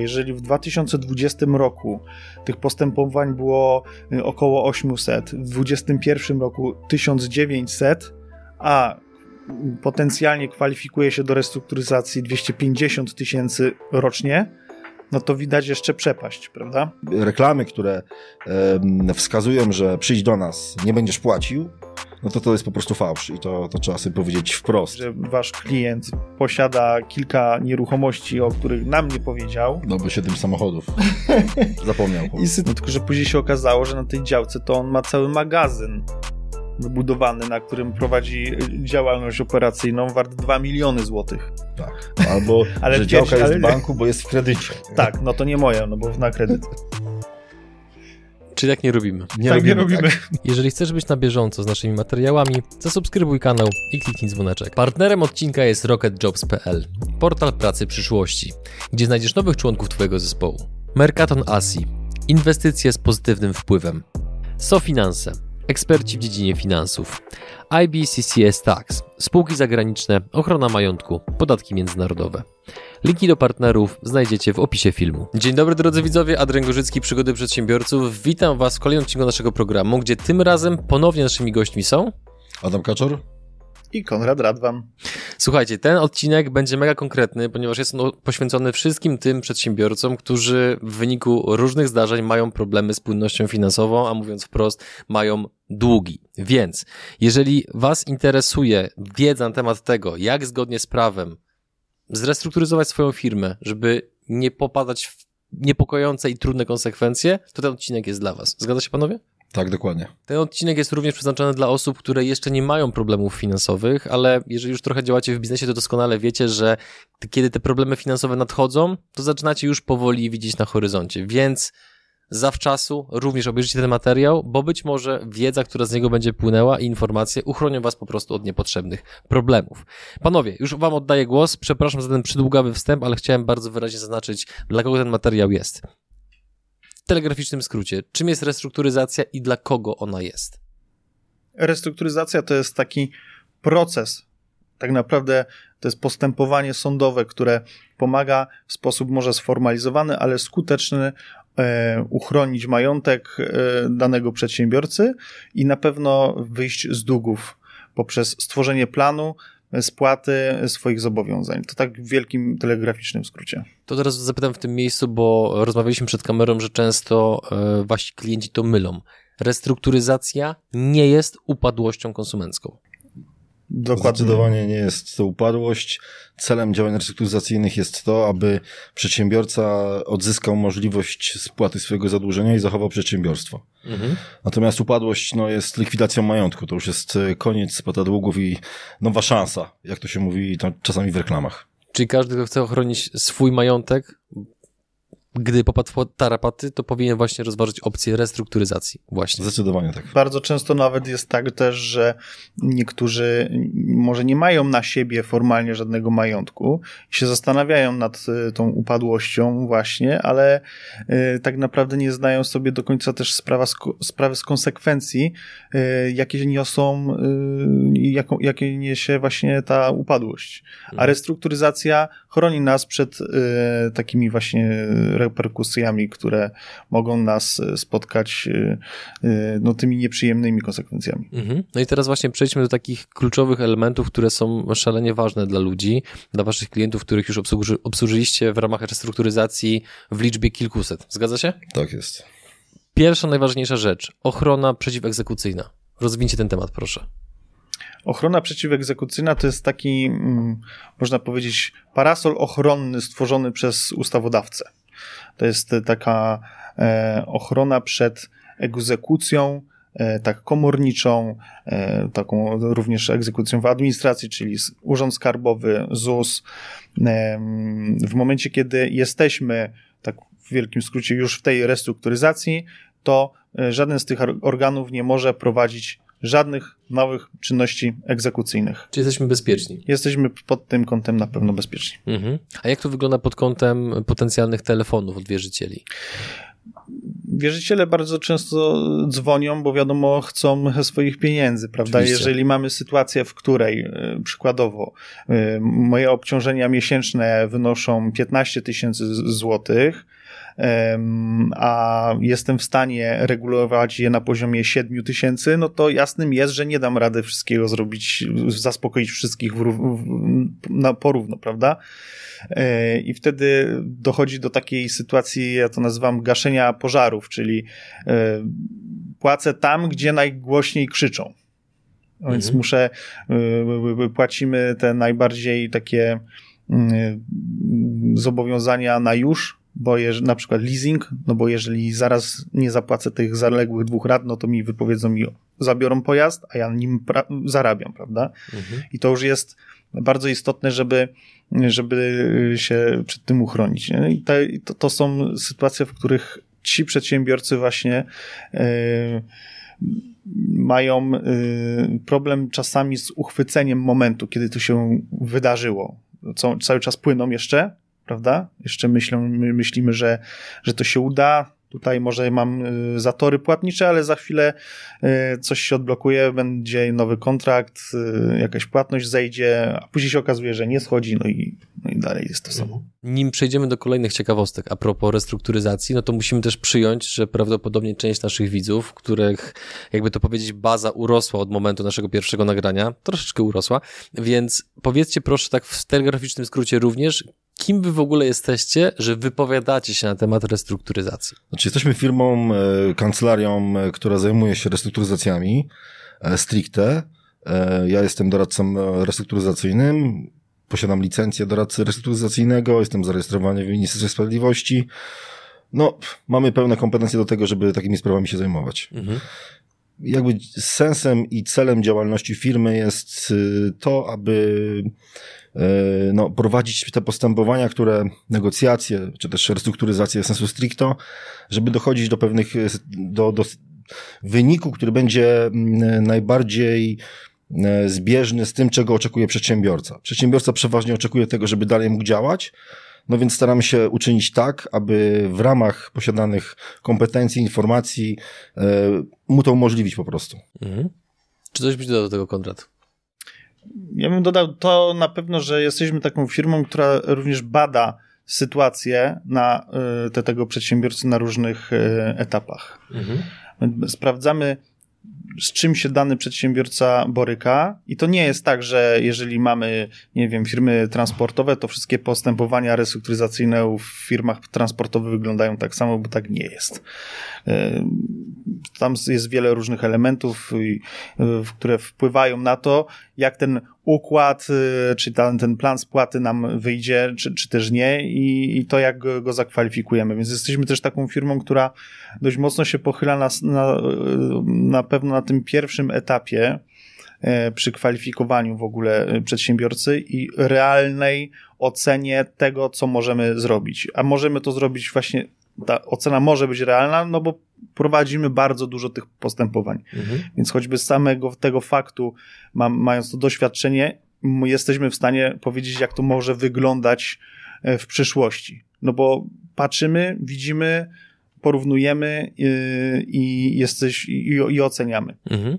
Jeżeli w 2020 roku tych postępowań było y, około 800, w 2021 roku 1900, a potencjalnie kwalifikuje się do restrukturyzacji 250 tysięcy rocznie, no to widać jeszcze przepaść, prawda? Reklamy, które wskazują, że przyjdź do nas, nie będziesz płacił, no to to jest po prostu fałsz i to, to trzeba sobie powiedzieć wprost. Że wasz klient posiada kilka nieruchomości, o których nam nie powiedział. No bo siedem samochodów. Zapomniał. I, no, tylko, że później się okazało, że na tej działce to on ma cały magazyn wybudowany, na którym prowadzi działalność operacyjną wart 2 miliony złotych. Tak. Albo, ale że działka jest w banku, bo jest w kredycie. Tak, no to nie moja, no bo na kredyt. Czyli jak nie robimy. Nie tak robimy, nie robimy. Tak. Jeżeli chcesz być na bieżąco z naszymi materiałami, zasubskrybuj kanał i kliknij dzwoneczek. Partnerem odcinka jest rocketjobs.pl, portal pracy przyszłości, gdzie znajdziesz nowych członków Twojego zespołu. Mercaton Asi, inwestycje z pozytywnym wpływem. SoFinanse, eksperci w dziedzinie finansów. IBCCS Tax, spółki zagraniczne, ochrona majątku, podatki międzynarodowe. Linki do partnerów znajdziecie w opisie filmu. Dzień dobry drodzy widzowie, Adrian Gorzycki, Przygody Przedsiębiorców. Witam Was w kolejnym odcinku naszego programu, gdzie tym razem ponownie naszymi gośćmi są... Adam Kaczor i Konrad Radwan. Słuchajcie, ten odcinek będzie mega konkretny, ponieważ jest on poświęcony wszystkim tym przedsiębiorcom, którzy w wyniku różnych zdarzeń mają problemy z płynnością finansową, a mówiąc wprost, mają długi. Więc jeżeli Was interesuje wiedza na temat tego, jak zgodnie z prawem zrestrukturyzować swoją firmę, żeby nie popadać w niepokojące i trudne konsekwencje, to ten odcinek jest dla Was. Zgadza się panowie? Tak, dokładnie. Ten odcinek jest również przeznaczony dla osób, które jeszcze nie mają problemów finansowych, ale jeżeli już trochę działacie w biznesie, to doskonale wiecie, że kiedy te problemy finansowe nadchodzą, to zaczynacie już powoli widzieć na horyzoncie. Więc zawczasu również obejrzyjcie ten materiał, bo być może wiedza, która z niego będzie płynęła i informacje uchronią was po prostu od niepotrzebnych problemów. Panowie, już wam oddaję głos. Przepraszam za ten przydługawy wstęp, ale chciałem bardzo wyraźnie zaznaczyć, dla kogo ten materiał jest telegraficznym skrócie, czym jest restrukturyzacja i dla kogo ona jest? Restrukturyzacja to jest taki proces, tak naprawdę to jest postępowanie sądowe, które pomaga w sposób może sformalizowany, ale skuteczny uchronić majątek e, danego przedsiębiorcy i na pewno wyjść z długów poprzez stworzenie planu, spłaty swoich zobowiązań. To tak w wielkim telegraficznym skrócie. To teraz zapytam w tym miejscu, bo rozmawialiśmy przed kamerą, że często e, wasi klienci to mylą. Restrukturyzacja nie jest upadłością konsumencką. Dokładnie. Zdecydowanie nie jest to upadłość. Celem działań restrukturyzacyjnych jest to, aby przedsiębiorca odzyskał możliwość spłaty swojego zadłużenia i zachował przedsiębiorstwo. Mhm. Natomiast upadłość no, jest likwidacją majątku. To już jest e, koniec spłata długów i nowa szansa, jak to się mówi czasami w reklamach. Czyli każdy, kto chce ochronić swój majątek, gdy popadł w tarapaty, to powinien właśnie rozważyć opcję restrukturyzacji. Właśnie. Zdecydowanie tak. Bardzo często nawet jest tak też, że niektórzy może nie mają na siebie formalnie żadnego majątku i się zastanawiają nad y, tą upadłością właśnie, ale y, tak naprawdę nie zdają sobie do końca też sprawa, sprawy z konsekwencji, y, jakie niosą, jaką, jakie niesie właśnie ta upadłość. A mhm. restrukturyzacja chroni nas przed takimi właśnie reperkusjami, które mogą nas e, spotkać e, e, no, tymi nieprzyjemnymi konsekwencjami. Mhm. No i teraz właśnie przejdźmy do takich kluczowych elementów, które są szalenie ważne dla ludzi, dla waszych klientów, których już obsłuży, obsłużyliście w ramach restrukturyzacji w liczbie kilkuset. Zgadza się? Tak jest. Pierwsza, najważniejsza rzecz. Ochrona przeciwegzekucyjna. Rozwinięcie ten temat, proszę. Ochrona przeciwegzekucyjna to jest taki, mm, można powiedzieć, parasol ochronny stworzony przez ustawodawcę. To jest taka e, ochrona przed egzekucją, e, tak komorniczą, e, taką również egzekucją w administracji, czyli Urząd Skarbowy, ZUS. W momencie, kiedy jesteśmy, tak w wielkim skrócie, już w tej restrukturyzacji, to żaden z tych organów nie może prowadzić żadnych małych czynności egzekucyjnych. Czy jesteśmy bezpieczni? Jesteśmy pod tym kątem na pewno bezpieczni. Mhm. A jak to wygląda pod kątem potencjalnych telefonów od wierzycieli? wierzyciele bardzo często dzwonią, bo wiadomo, chcą swoich pieniędzy, prawda? Oczywiście. Jeżeli mamy sytuację, w której e, przykładowo e, moje obciążenia miesięczne wynoszą 15 tysięcy złotych, a jestem w stanie regulować je na poziomie 7 tysięcy, no to jasnym jest, że nie dam rady wszystkiego zrobić, zaspokoić wszystkich w, w, na porówno, prawda? E, I wtedy dochodzi do takiej sytuacji, ja to nazywam gaszenia pożarów, czyli e, płacę tam, gdzie najgłośniej krzyczą. Więc mhm. muszę, e, płacimy te najbardziej takie mm, zobowiązania na już, bo jeż, na przykład leasing, no bo jeżeli zaraz nie zapłacę tych zaległych dwóch rat, no to mi wypowiedzą mi, zabiorą pojazd, a ja nim pra- zarabiam, prawda? Mhm. I to już jest bardzo istotne, żeby, żeby się przed tym uchronić. Nie? I te, to, to są sytuacje, w których ci przedsiębiorcy właśnie yy, mają yy, problem czasami z uchwyceniem momentu, kiedy to się wydarzyło. Co, cały czas płyną jeszcze, prawda? Jeszcze myślą, my myślimy, że, że to się uda. Tutaj może mam y, zatory płatnicze, ale za chwilę y, coś się odblokuje, będzie nowy kontrakt, y, jakaś płatność zejdzie, a później się okazuje, że nie schodzi, no i, no i dalej jest to samo. Nim przejdziemy do kolejnych ciekawostek a propos restrukturyzacji, no to musimy też przyjąć, że prawdopodobnie część naszych widzów, których, jakby to powiedzieć, baza urosła od momentu naszego pierwszego nagrania, troszeczkę urosła, więc powiedzcie proszę tak w telegraficznym skrócie również, kim wy w ogóle jesteście, że wypowiadacie się na temat restrukturyzacji? Znaczy, jesteśmy firmą, e, kancelarią, e, która zajmuje się restrukturyzacjami e, stricte. Ja jestem doradcą restrukturyzacyjnym, posiadam licencję doradcy restrukturyzacyjnego, jestem zarejestrowany w Ministerstwie Sprawiedliwości. No, mamy pełne kompetencje do tego, żeby takimi sprawami się zajmować. Mhm. Jakby sensem i celem działalności firmy jest to, aby E, no, prowadzić te postępowania, które negocjacje, czy też restrukturyzację sensu stricto, żeby dochodzić do pewnych, do, do wyniku, który będzie mm, najbardziej zbieżny z tym, czego oczekuje przedsiębiorca. Przedsiębiorca przeważnie oczekuje tego, żeby dalej mógł działać, no więc staramy się uczynić tak, aby w ramach posiadanych kompetencji, informacji e, mu to umożliwić po prostu. Mhm. Czy coś byś dodał do tego, Konrad? Ja bym dodał to na pewno, że jesteśmy taką firmą, która również bada sytuację na y, te, tego przedsiębiorcy na różnych etapach. Mhm. Sprawdzamy, z czym się dany przedsiębiorca boryka. I to nie jest tak, że jeżeli mamy, nie wiem, firmy transportowe, to wszystkie postępowania restrukturyzacyjne w firmach transportowych wyglądają tak samo, bo tak nie jest. E, tam jest wiele różnych elementów, które wpływają na to, jak ten układ, y, czy ten, ten plan spłaty nam wyjdzie, czy, czy też nie i, i to, jak go, go zakwalifikujemy. Więc jesteśmy też taką firmą, która dość mocno się pochyla na, na, na pewno na tym pierwszym etapie, e, przy kwalifikowaniu w ogóle e, przedsiębiorcy i realnej ocenie tego, co możemy zrobić. A możemy to zrobić właśnie, ta ocena może być realna, no bo prowadzimy bardzo dużo tych postępowań. Mhm. Więc choćby z samego tego faktu, mam, mając to doświadczenie, jesteśmy w stanie powiedzieć, jak to może wyglądać e, w przyszłości. No bo patrzymy, widzimy, porównujemy i, y, i jesteś, i, i oceniamy. Mhm.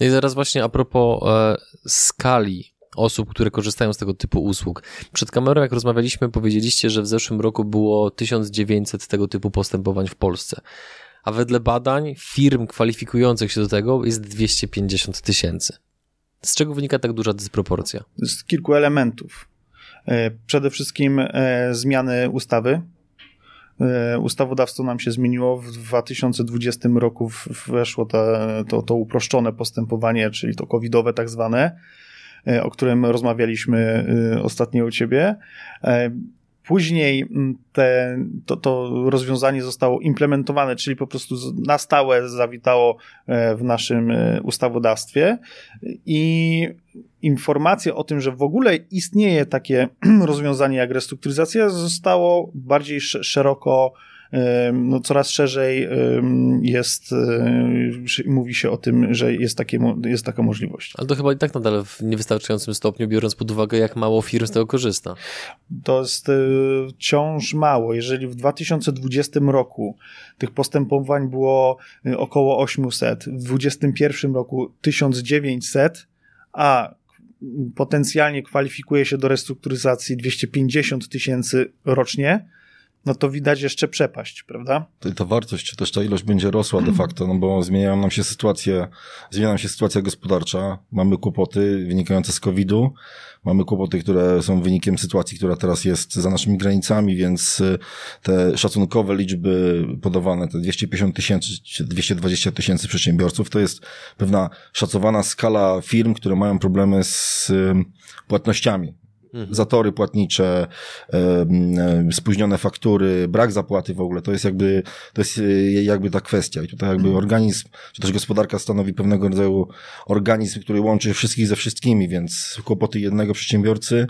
No i zaraz właśnie a propos e, skali osób, które korzystają z tego typu usług. Przed kamerą, jak rozmawialiśmy, powiedzieliście, że w zeszłym roku było 1900 tego typu postępowań w Polsce a wedle badań firm kwalifikujących się do tego jest 250 tysięcy. Z czego wynika tak duża dysproporcja? Z kilku elementów. E, przede wszystkim e, zmiany ustawy. E, ustawodawstwo nam się zmieniło. W 2020 roku weszło to, to, to uproszczone postępowanie, czyli to covidowe tak zwane, o którym rozmawialiśmy ostatnio u ciebie. Później mm, te, to, to rozwiązanie zostało implementowane, czyli po prostu na stałe zawitało e, w naszym e, ustawodawstwie. I informacja o tym, że w ogóle istnieje takie rozwiązanie jak restrukturyzacja, zostało bardziej szeroko no, coraz szerzej jest, mówi się o tym, że jest, takie, jest taka możliwość. Ale to chyba i tak nadal w niewystarczającym stopniu, biorąc pod uwagę, jak mało firm z tego korzysta. To jest wciąż mało. Jeżeli w 2020 roku tych postępowań było około 800, w 2021 roku 1900, a potencjalnie kwalifikuje się do restrukturyzacji 250 tysięcy rocznie, no to widać jeszcze przepaść, prawda? To, ta wartość, czy też ta ilość będzie rosła de facto, no bo zmieniają nam się sytuacje, zmienia nam się sytuacja gospodarcza, mamy kłopoty wynikające z COVID-u, mamy kłopoty, które są wynikiem sytuacji, która teraz jest za naszymi granicami, więc y, te szacunkowe liczby podawane, te 250 tysięcy czy 220 tysięcy przedsiębiorców, to jest pewna szacowana skala firm, które mają problemy z y, płatnościami Mhm. Zatory płatnicze, spóźnione faktury, brak zapłaty w ogóle, to jest jakby, to jest e, jakby ta kwestia. I tutaj jakby mhm. organizm, czy też gospodarka stanowi pewnego rodzaju organizm, który łączy wszystkich ze wszystkimi, więc kłopoty jednego przedsiębiorcy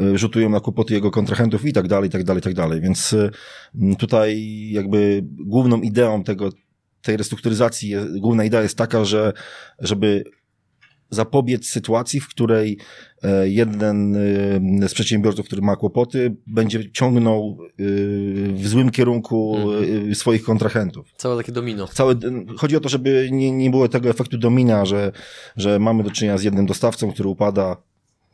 e, rzutują na kłopoty jego kontrahentów i tak dalej, i tak dalej, i tak dalej. Więc e, tutaj jakby główną ideą tego, tej restrukturyzacji, główna idea jest taka, że żeby zapobiec sytuacji, w której jeden e, z przedsiębiorców, który ma kłopoty, będzie ciągnął e, w złym kierunku mhm. swoich kontrahentów. Całe takie domino. Całe, chodzi o to, żeby nie, nie było tego efektu domina, że, że mamy do czynienia z jednym dostawcą, który upada,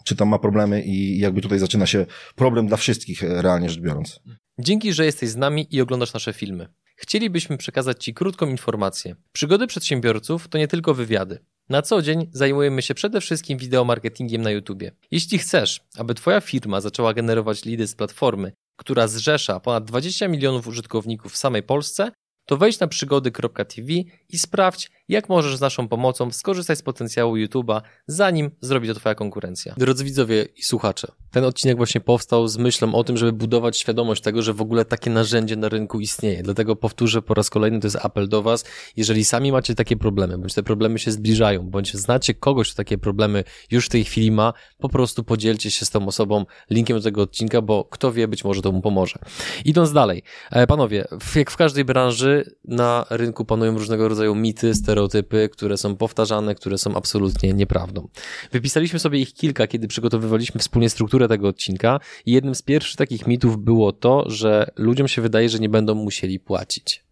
czy tam ma problemy i jakby tutaj zaczyna się problem dla wszystkich, realnie rzecz biorąc. Dzięki, że jesteś z nami i oglądasz nasze filmy. Chcielibyśmy przekazać Ci krótką informację. Przygody przedsiębiorców to nie tylko wywiady. Na co dzień zajmujemy się przede wszystkim wideomarketingiem na YouTube. Jeśli chcesz, aby Twoja firma zaczęła generować lidy z platformy, która zrzesza ponad 20 milionów użytkowników w samej Polsce, to wejdź na przygody.tv i sprawdź, jak możesz z naszą pomocą skorzystać z potencjału YouTube'a, zanim zrobi to Twoja konkurencja. Drodzy widzowie i słuchacze, ten odcinek właśnie powstał z myślą o tym, żeby budować świadomość tego, że w ogóle takie narzędzie na rynku istnieje. Dlatego powtórzę po raz kolejny, to jest apel do Was. Jeżeli sami macie takie problemy, bądź te problemy się zbliżają, bądź znacie kogoś, kto takie problemy już w tej chwili ma, po prostu podzielcie się z tą osobą linkiem do tego odcinka, bo kto wie, być może to mu pomoże. Idąc dalej, e, panowie, jak w każdej branży na rynku panują różnego rodzaju mity, stereotypy, które są powtarzane, które są absolutnie nieprawdą. Wypisaliśmy sobie ich kilka, kiedy przygotowywaliśmy wspólnie strukturę tego odcinka i jednym z pierwszych takich mitów było to, że ludziom się wydaje, że nie będą musieli płacić.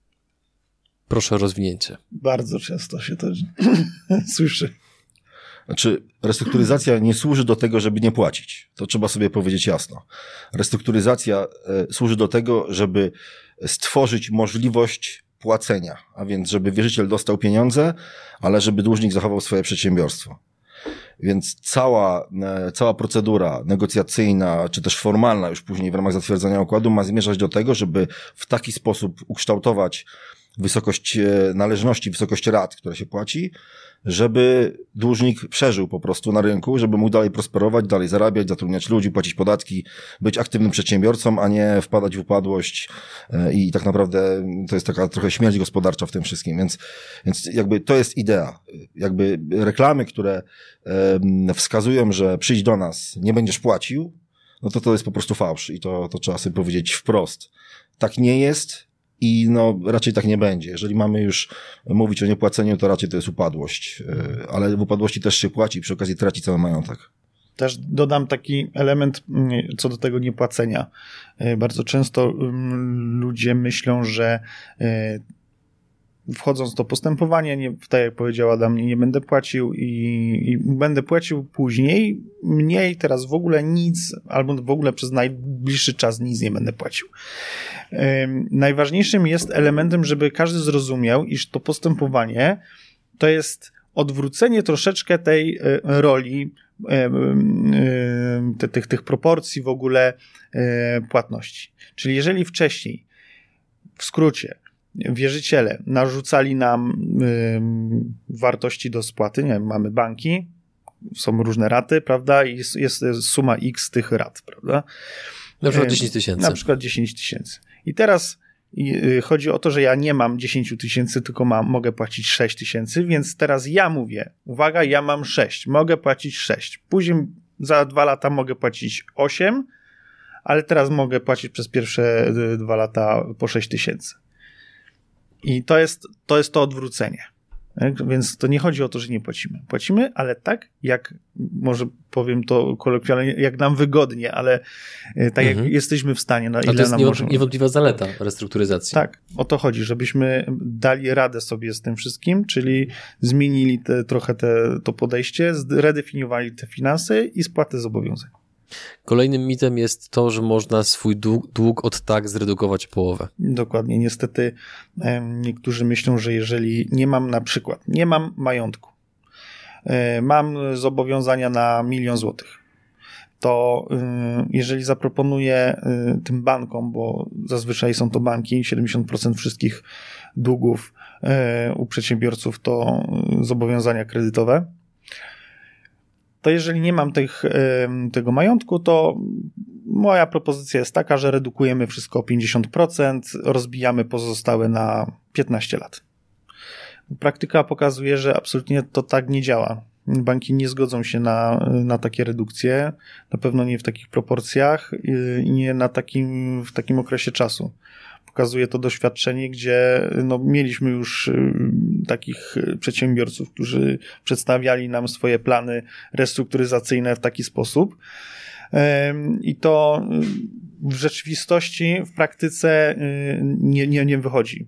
Proszę o rozwinięcie. Bardzo często się to słyszy. Znaczy, restrukturyzacja nie służy do tego, żeby nie płacić. To trzeba sobie powiedzieć jasno. Restrukturyzacja e, służy do tego, żeby stworzyć możliwość płacenia, a więc żeby wierzyciel dostał pieniądze, ale żeby dłużnik zachował swoje przedsiębiorstwo. Więc cała, e, cała procedura negocjacyjna, czy też formalna już później w ramach zatwierdzania układu ma zmierzać do tego, żeby w taki sposób ukształtować wysokość e, należności, wysokość rat, które się płaci, żeby dłużnik przeżył po prostu na rynku, żeby mógł dalej prosperować, dalej zarabiać, zatrudniać ludzi, płacić podatki, być aktywnym przedsiębiorcą, a nie wpadać w upadłość e, i tak naprawdę to jest taka trochę śmierć gospodarcza w tym wszystkim, więc, więc jakby to jest idea. Jakby reklamy, które wskazują, że przyjdź do nas, nie będziesz płacił, no to to jest po prostu fałsz i to, to trzeba sobie powiedzieć wprost. Tak nie jest, i no, raczej tak nie będzie. Jeżeli mamy już mówić o niepłaceniu, to raczej to jest upadłość. E, ale w upadłości też się płaci przy okazji traci cały majątek. Też dodam taki element mm, co do tego niepłacenia. E, bardzo często mm, ludzie myślą, że e, wchodząc to postępowanie, nie, tak jak powiedział Adam, nie, nie będę płacił i, i, będę płacił później mniej, teraz w ogóle nic, albo w ogóle przez najbliższy czas nic nie będę płacił. Najważniejszym jest elementem, żeby każdy zrozumiał, iż to postępowanie to jest odwrócenie troszeczkę tej e, roli, te, tych, tych proporcji w ogóle e, płatności. Czyli jeżeli wcześniej, w skrócie, wierzyciele narzucali nam wartości do spłaty, nie wiem, mamy banki, są różne raty, prawda, i jest, jest suma x tych rat, prawda. Na przykład 10 tysięcy. Na przykład 10 tysięcy. I teraz y, chodzi o to, że ja nie mam 10 tysięcy, tylko mam, mogę płacić 6 tysięcy, więc teraz ja mówię, uwaga, ja mam 6, mogę płacić 6. Później za dwa lata mogę płacić 8, ale teraz mogę płacić przez pierwsze dwa lata po 6 tysięcy. I to jest, to jest to odwrócenie. Tak? Więc to nie chodzi o to, że nie płacimy. Płacimy, ale tak, jak może powiem to kolokwialnie, jak nam wygodnie, ale e, tak Mhm. jak jesteśmy w stanie, na A ile to jest nam niewątp- możemy. niewątpliwa zaleta restrukturyzacji. Tak, o to chodzi, żebyśmy dali radę sobie z tym wszystkim, czyli zmienili te, trochę te, to podejście, redefiniowali te finanse i spłatę zobowiązań. Kolejnym mitem jest to, że można swój dług, dług od tak zredukować połowę. Dokładnie. Niestety niektórzy myślą, że jeżeli nie mam na przykład, nie mam majątku, e, mam zobowiązania na milion złotych, to y, jeżeli zaproponuję y, tym bankom, bo zazwyczaj są to banki, 70% wszystkich długów e, u przedsiębiorców to y, zobowiązania kredytowe, to jeżeli nie mam tych, tego majątku, to moja propozycja jest taka, że redukujemy wszystko o 50%, rozbijamy pozostałe na 15 lat. Praktyka pokazuje, że absolutnie to tak nie działa. Banki nie zgodzą się na, na takie redukcje, na pewno nie w takich proporcjach y, i nie na takim, w takim okresie czasu. Pokazuje to doświadczenie, gdzie no, mieliśmy już y, takich y, przedsiębiorców, którzy przedstawiali nam swoje plany restrukturyzacyjne w taki sposób. I to y, w rzeczywistości, w praktyce nie, nie, nie wychodzi.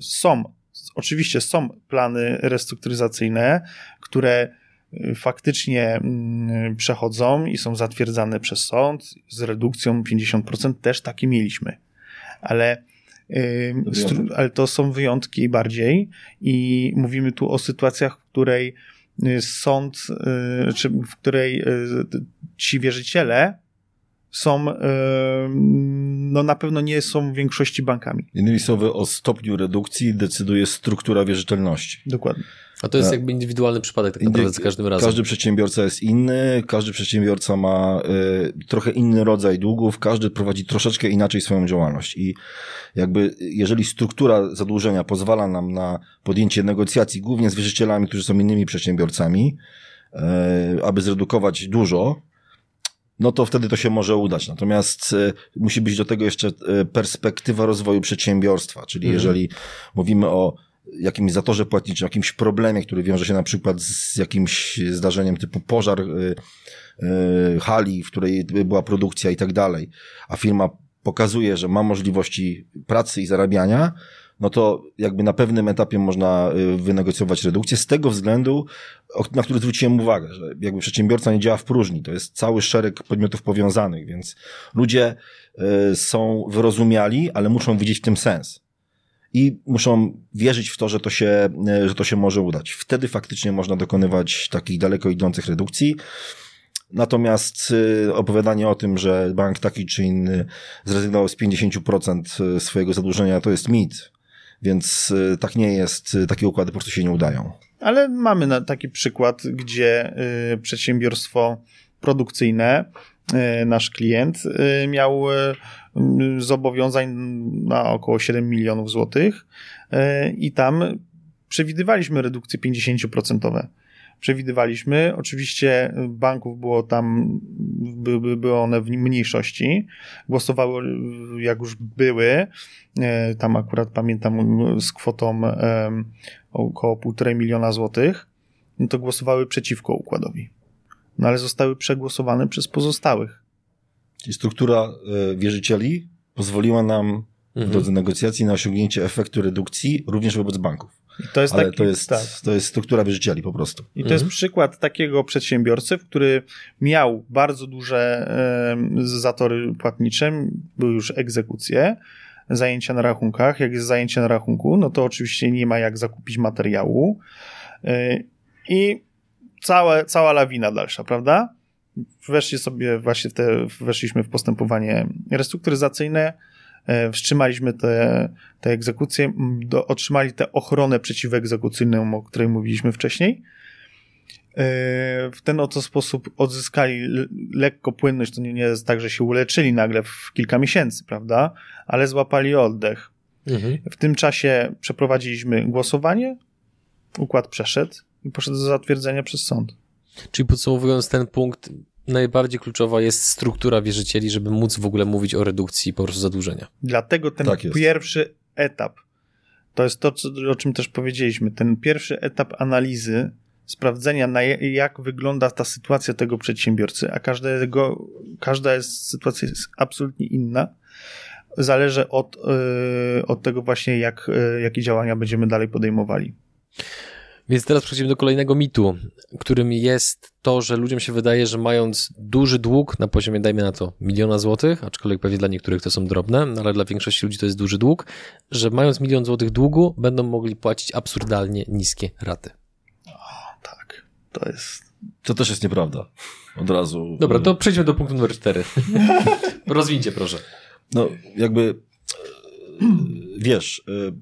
Są, oczywiście są plany restrukturyzacyjne, które faktycznie mm, przechodzą i są zatwierdzane przez sąd z redukcją 50%, też takie mieliśmy. Ale, ale to są wyjątki bardziej i mówimy tu o sytuacjach, w której y, sąd, y, czy w której y, ci wierzyciele są, y, no na pewno nie są w większości bankami. Innymi słowy, o stopniu redukcji decyduje struktura wierzytelności. Dokładnie. A to jest jakby indywidualny przypadek tak naprawdę za każdym razem. Każdy przedsiębiorca jest inny, każdy przedsiębiorca ma y, trochę inny rodzaj długów, każdy prowadzi troszeczkę inaczej swoją działalność i jakby jeżeli struktura zadłużenia pozwala nam na podjęcie negocjacji głównie z wierzycielami, którzy są innymi przedsiębiorcami, y, aby zredukować dużo, no to wtedy to się może udać. Natomiast y, musi być do tego jeszcze y, perspektywa rozwoju przedsiębiorstwa, czyli Mhm. jeżeli mówimy o jakimś zatorze płatniczym, jakimś problemie, który wiąże się na przykład z jakimś zdarzeniem typu pożar y, y, hali, w której była produkcja i tak dalej, a firma pokazuje, że ma możliwości pracy i zarabiania, no to jakby na pewnym etapie można y, wynegocjować redukcję z tego względu, na który zwróciłem uwagę, że jakby przedsiębiorca nie działa w próżni, to jest cały szereg podmiotów powiązanych, więc ludzie y, są wyrozumiali, ale muszą widzieć w tym sens i muszą wierzyć w to, że to się, e, że to się może udać. Wtedy faktycznie można dokonywać takich daleko idących redukcji. Natomiast y, opowiadanie o tym, że bank taki czy inny zrezygnował z 50% swojego zadłużenia, to jest mit. Więc y, tak nie jest, y, takie układy po prostu się nie udają. Ale mamy taki przykład, gdzie y, przedsiębiorstwo produkcyjne, nasz klient, miał zobowiązań na około 7 milionów złotych i tam przewidywaliśmy redukcje 50%. Przewidywaliśmy, oczywiście banków było tam, by, by, były one w mniejszości, głosowały jak już były, y, tam akurat pamiętam z kwotą około 1,5 miliona złotych, no to głosowały przeciwko układowi. No ale zostały przegłosowane przez pozostałych. Czyli struktura y, wierzycieli pozwoliła nam w Mhm. drodze negocjacji na osiągnięcie efektu redukcji również wobec banków. I to jest Ale taki, to jest, tak. to jest struktura wierzycieli po prostu. I to jest Mhm. przykład takiego przedsiębiorcy, który miał bardzo duże zatory płatnicze, były już egzekucje, zajęcia na rachunkach. Jak jest zajęcie na rachunku, no to oczywiście nie ma jak zakupić materiału. Y, I całe, cała lawina dalsza, prawda? Weszli sobie właśnie w te, weszliśmy w postępowanie restrukturyzacyjne, wstrzymaliśmy te, te egzekucje, do, otrzymali tę ochronę przeciwegzekucyjną, o której mówiliśmy wcześniej. E, W ten oto sposób odzyskali lekko płynność. To nie, nie jest tak, że się uleczyli nagle w kilka miesięcy, prawda? Ale złapali oddech. Mhm. W tym czasie przeprowadziliśmy głosowanie, układ przeszedł i poszedł do zatwierdzenia przez sąd. Czyli podsumowując ten punkt, najbardziej kluczowa jest struktura wierzycieli, żeby móc w ogóle mówić o redukcji po prostu zadłużenia. Dlatego ten tak pierwszy etap, to jest to, o czym też powiedzieliśmy, ten pierwszy etap analizy, sprawdzenia, na jak wygląda ta sytuacja tego przedsiębiorcy, a każdego, każda jest, sytuacja jest absolutnie inna, zależy od, yy, od tego właśnie, jak, yy, jakie działania będziemy dalej podejmowali. Więc teraz przechodzimy do kolejnego mitu, którym jest to, że ludziom się wydaje, że mając duży dług na poziomie, dajmy na to, miliona złotych, aczkolwiek pewnie dla niektórych to są drobne, no ale dla większości ludzi to jest duży dług, że mając milion złotych długu, będą mogli płacić absurdalnie niskie raty. O, tak, to jest... To też jest nieprawda. Od razu. Dobra, to przejdźmy do punktu numer cztery. Rozwincie, proszę. No, jakby wiesz, y,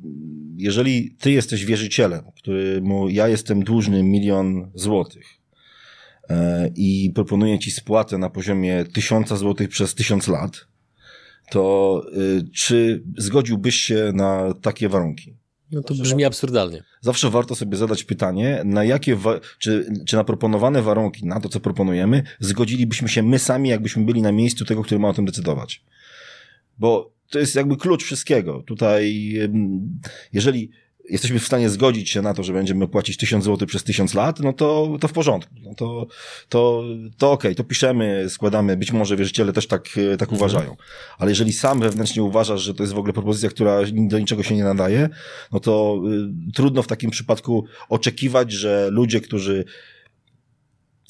jeżeli ty jesteś wierzycielem, któremu ja jestem dłużny milion złotych y, i proponuję ci spłatę na poziomie tysiąca złotych przez tysiąc lat, to y, czy zgodziłbyś się na takie warunki? No to brzmi absurdalnie. Zawsze warto sobie zadać pytanie, na jakie, czy, czy na proponowane warunki, na to, co proponujemy, zgodzilibyśmy się my sami, jakbyśmy byli na miejscu tego, który ma o tym decydować. Bo to jest jakby klucz wszystkiego. Tutaj, jeżeli jesteśmy w stanie zgodzić się na to, że będziemy płacić tysiąc złotych przez tysiąc lat, no to, to w porządku. No to, to, to okej, okay, to piszemy, składamy, być może wierzyciele też tak, tak mhm. uważają. Ale jeżeli sam wewnętrznie uważasz, że to jest w ogóle propozycja, która do niczego się nie nadaje, no to y, trudno w takim przypadku oczekiwać, że ludzie, którzy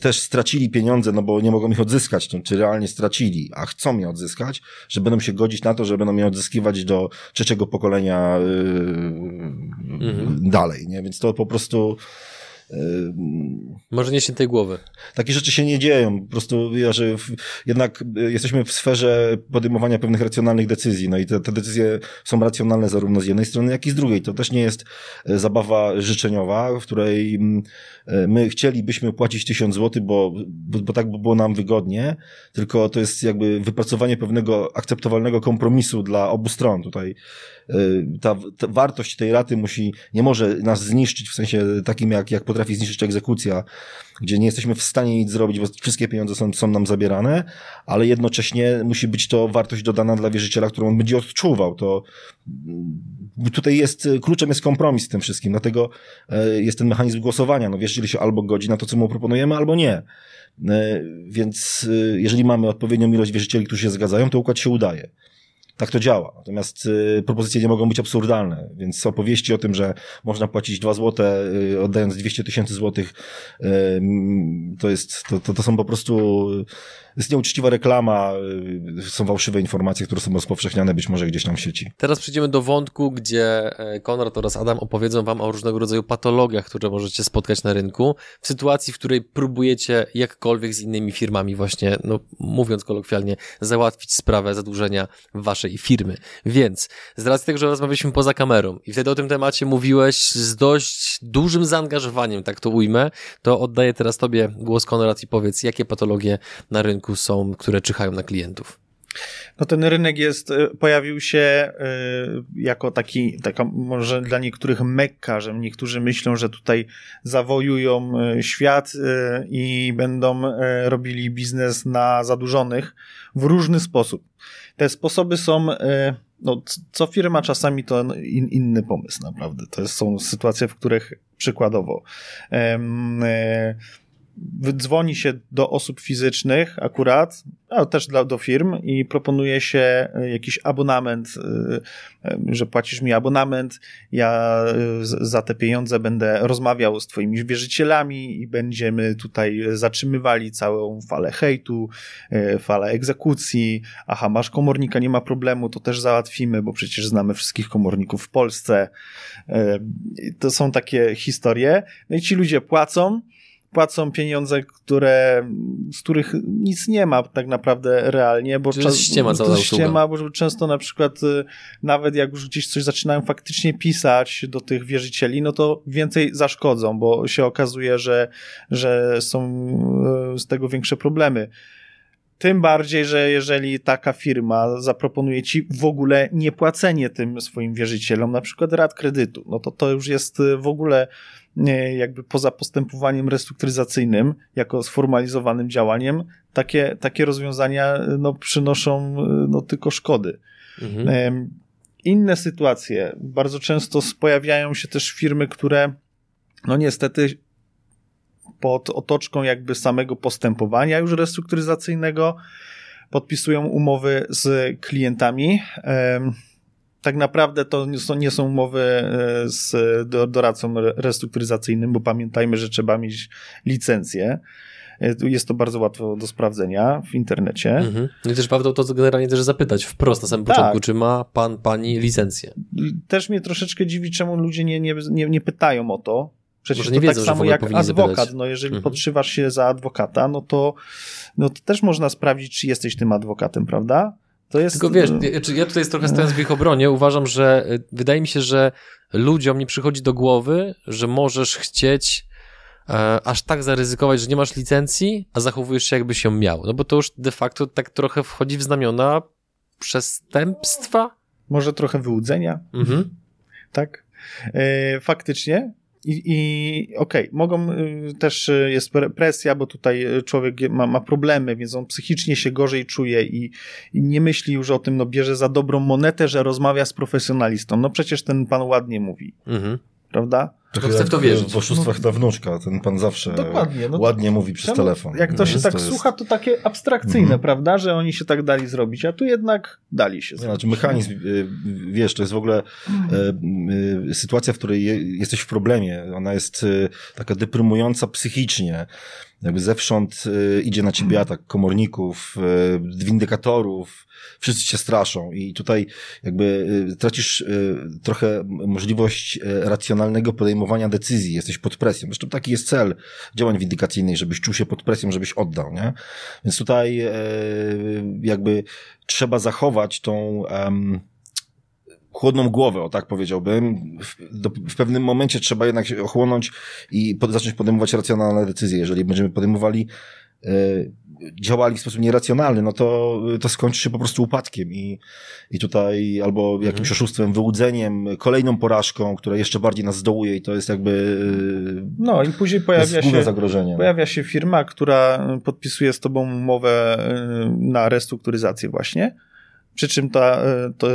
też stracili pieniądze, no bo nie mogą ich odzyskać, czy realnie stracili, a chcą je odzyskać, że będą się godzić na to, że będą je odzyskiwać do trzeciego pokolenia yy, mhm. dalej, nie? Więc to po prostu może nie tej głowy. Takie rzeczy się nie dzieją. Po prostu że jednak y, jesteśmy w sferze podejmowania pewnych racjonalnych decyzji. No i te, te decyzje są racjonalne zarówno z jednej strony, jak i z drugiej. To też nie jest e, zabawa życzeniowa, w której mm, e, my chcielibyśmy płacić tysiąc złotych, bo, bo, bo tak by było nam wygodnie, tylko to jest jakby wypracowanie pewnego akceptowalnego kompromisu dla obu stron. Tutaj ta, ta wartość tej raty musi, nie może nas zniszczyć w sensie takim, jak, jak potrafi zniszczyć egzekucja, gdzie nie jesteśmy w stanie nic zrobić, bo wszystkie pieniądze są, są nam zabierane, ale jednocześnie musi być to wartość dodana dla wierzyciela, którą on będzie odczuwał. To mm, tutaj jest, kluczem jest kompromis z tym wszystkim, dlatego e, jest ten mechanizm głosowania. No wierzyciel się albo godzi na to, co mu proponujemy, albo nie. Więc jeżeli mamy odpowiednią ilość wierzycieli, którzy się zgadzają, to układ się udaje tak to działa. Natomiast y, propozycje nie mogą być absurdalne, więc opowieści o tym, że można płacić 2 złote, y, oddając 200 tysięcy złotych, y, to jest, to, to, to są po prostu jest nieuczciwa reklama, y, są fałszywe informacje, które są rozpowszechniane być może gdzieś tam w sieci. Teraz przejdziemy do wątku, gdzie e, Konrad oraz Adam opowiedzą wam o różnego rodzaju patologiach, które możecie spotkać na rynku, w sytuacji, w której próbujecie jakkolwiek z innymi firmami właśnie, no mówiąc kolokwialnie, załatwić sprawę zadłużenia waszej firmy. Więc z racji tego, że rozmawialiśmy poza kamerą i wtedy o tym temacie mówiłeś z dość dużym zaangażowaniem, tak to ujmę, to oddaję teraz tobie głos Konrad i powiedz, jakie patologie na rynku rynku są, które czyhają na klientów? No ten rynek jest, e, pojawił się e, jako taki, taka może dla niektórych mekka, że niektórzy myślą, że tutaj zawojują e, świat i będą robili biznes na zadłużonych w różny sposób. Te sposoby są, no, co firma czasami to in, inny pomysł naprawdę. To są sytuacje, w których przykładowo dzwoni się do osób fizycznych akurat, ale też dla, do firm i proponuje się e, jakiś abonament, e, e, że płacisz mi abonament, ja za te pieniądze będę rozmawiał z twoimi wierzycielami i będziemy tutaj zatrzymywali całą falę hejtu, falę egzekucji, aha, masz komornika, nie ma problemu, to też załatwimy, bo przecież znamy wszystkich komorników w Polsce. To są takie historie. No i ci ludzie płacą, płacą pieniądze, które, z których nic nie ma tak naprawdę realnie, bo czas, ściema cała ściema, bo często na przykład y, nawet jak już gdzieś coś zaczynają faktycznie pisać do tych wierzycieli, no to więcej zaszkodzą, bo się okazuje, że, że są y, z tego większe problemy. Tym bardziej, że jeżeli taka firma zaproponuje ci w ogóle niepłacenie tym swoim wierzycielom, na przykład rat kredytu, no to to już jest w ogóle jakby poza postępowaniem restrukturyzacyjnym, jako sformalizowanym działaniem, takie, takie rozwiązania no, przynoszą no, tylko szkody. Mhm. Inne sytuacje. Bardzo często pojawiają się też firmy, które no niestety pod otoczką jakby samego postępowania już restrukturyzacyjnego podpisują umowy z klientami. Tak naprawdę to nie są umowy e, z doradcą restrukturyzacyjnym, bo pamiętajmy, że trzeba mieć licencję. E, jest to bardzo łatwo do sprawdzenia w internecie. Mhm. No i też warto to generalnie też zapytać wprost na samym tak. początku, czy ma pan, pani licencję. Też mnie troszeczkę dziwi, czemu ludzie nie, nie, nie, nie pytają o to, Przecież Może nie to tak wiedzą, tak samo jak adwokat. Zapytać. No jeżeli mhm. podszywasz się za adwokata, no to, no to też można sprawdzić, czy jesteś tym adwokatem, prawda? To jest... Tylko wiesz, ja, ja tutaj trochę stojąc w ich obronie, uważam, że y, wydaje mi się, że ludziom nie przychodzi do głowy, że możesz chcieć e, aż tak zaryzykować, że nie masz licencji, a zachowujesz się jakbyś ją miał. No bo to już de facto tak trochę wchodzi w znamiona przestępstwa. Może trochę wyłudzenia. Mhm. Tak. E, faktycznie, i, i okej, okay, mogą y, też y, jest presja, bo tutaj człowiek ma, ma problemy, więc on psychicznie się gorzej czuje i, i, nie myśli już o tym, no bierze za dobrą monetę, że rozmawia z profesjonalistą. No przecież ten pan ładnie mówi. Mhm. Prawda? To chcę w to wierzyć. W oszustwach ta wnuczka, ten pan zawsze Dokładnie, no ładnie mówi przez telefon. Jak to się tak to słucha, to takie abstrakcyjne, mhm. prawda, że oni się tak dali zrobić, a tu jednak dali się zrobić. Znaczy mechanizm, y, wiesz, to jest w ogóle y, y, sytuacja, w której jesteś w problemie. Ona jest taka deprymująca psychicznie jakby zewsząd y, idzie na ciebie atak komorników, y, windykatorów, wszyscy cię straszą i tutaj jakby y, tracisz trochę możliwość racjonalnego podejmowania decyzji, jesteś pod presją. Zresztą taki jest cel działań windykacyjnych, żebyś czuł się pod presją, żebyś oddał, nie? Więc tutaj jakby trzeba zachować tą chłodną głowę, o tak powiedziałbym. W, pewnym momencie trzeba jednak się ochłonąć i zacząć podejmować racjonalne decyzje. Jeżeli będziemy podejmowali e, działali w sposób nieracjonalny, no to, to skończy się po prostu upadkiem i, i tutaj albo jakimś mhm. oszustwem, wyłudzeniem, kolejną porażką, która jeszcze bardziej nas zdołuje i to jest jakby no i później pojawia się, zagrożenie. No. pojawia się firma, która podpisuje z tobą umowę e, na restrukturyzację właśnie przy czym ta, e, to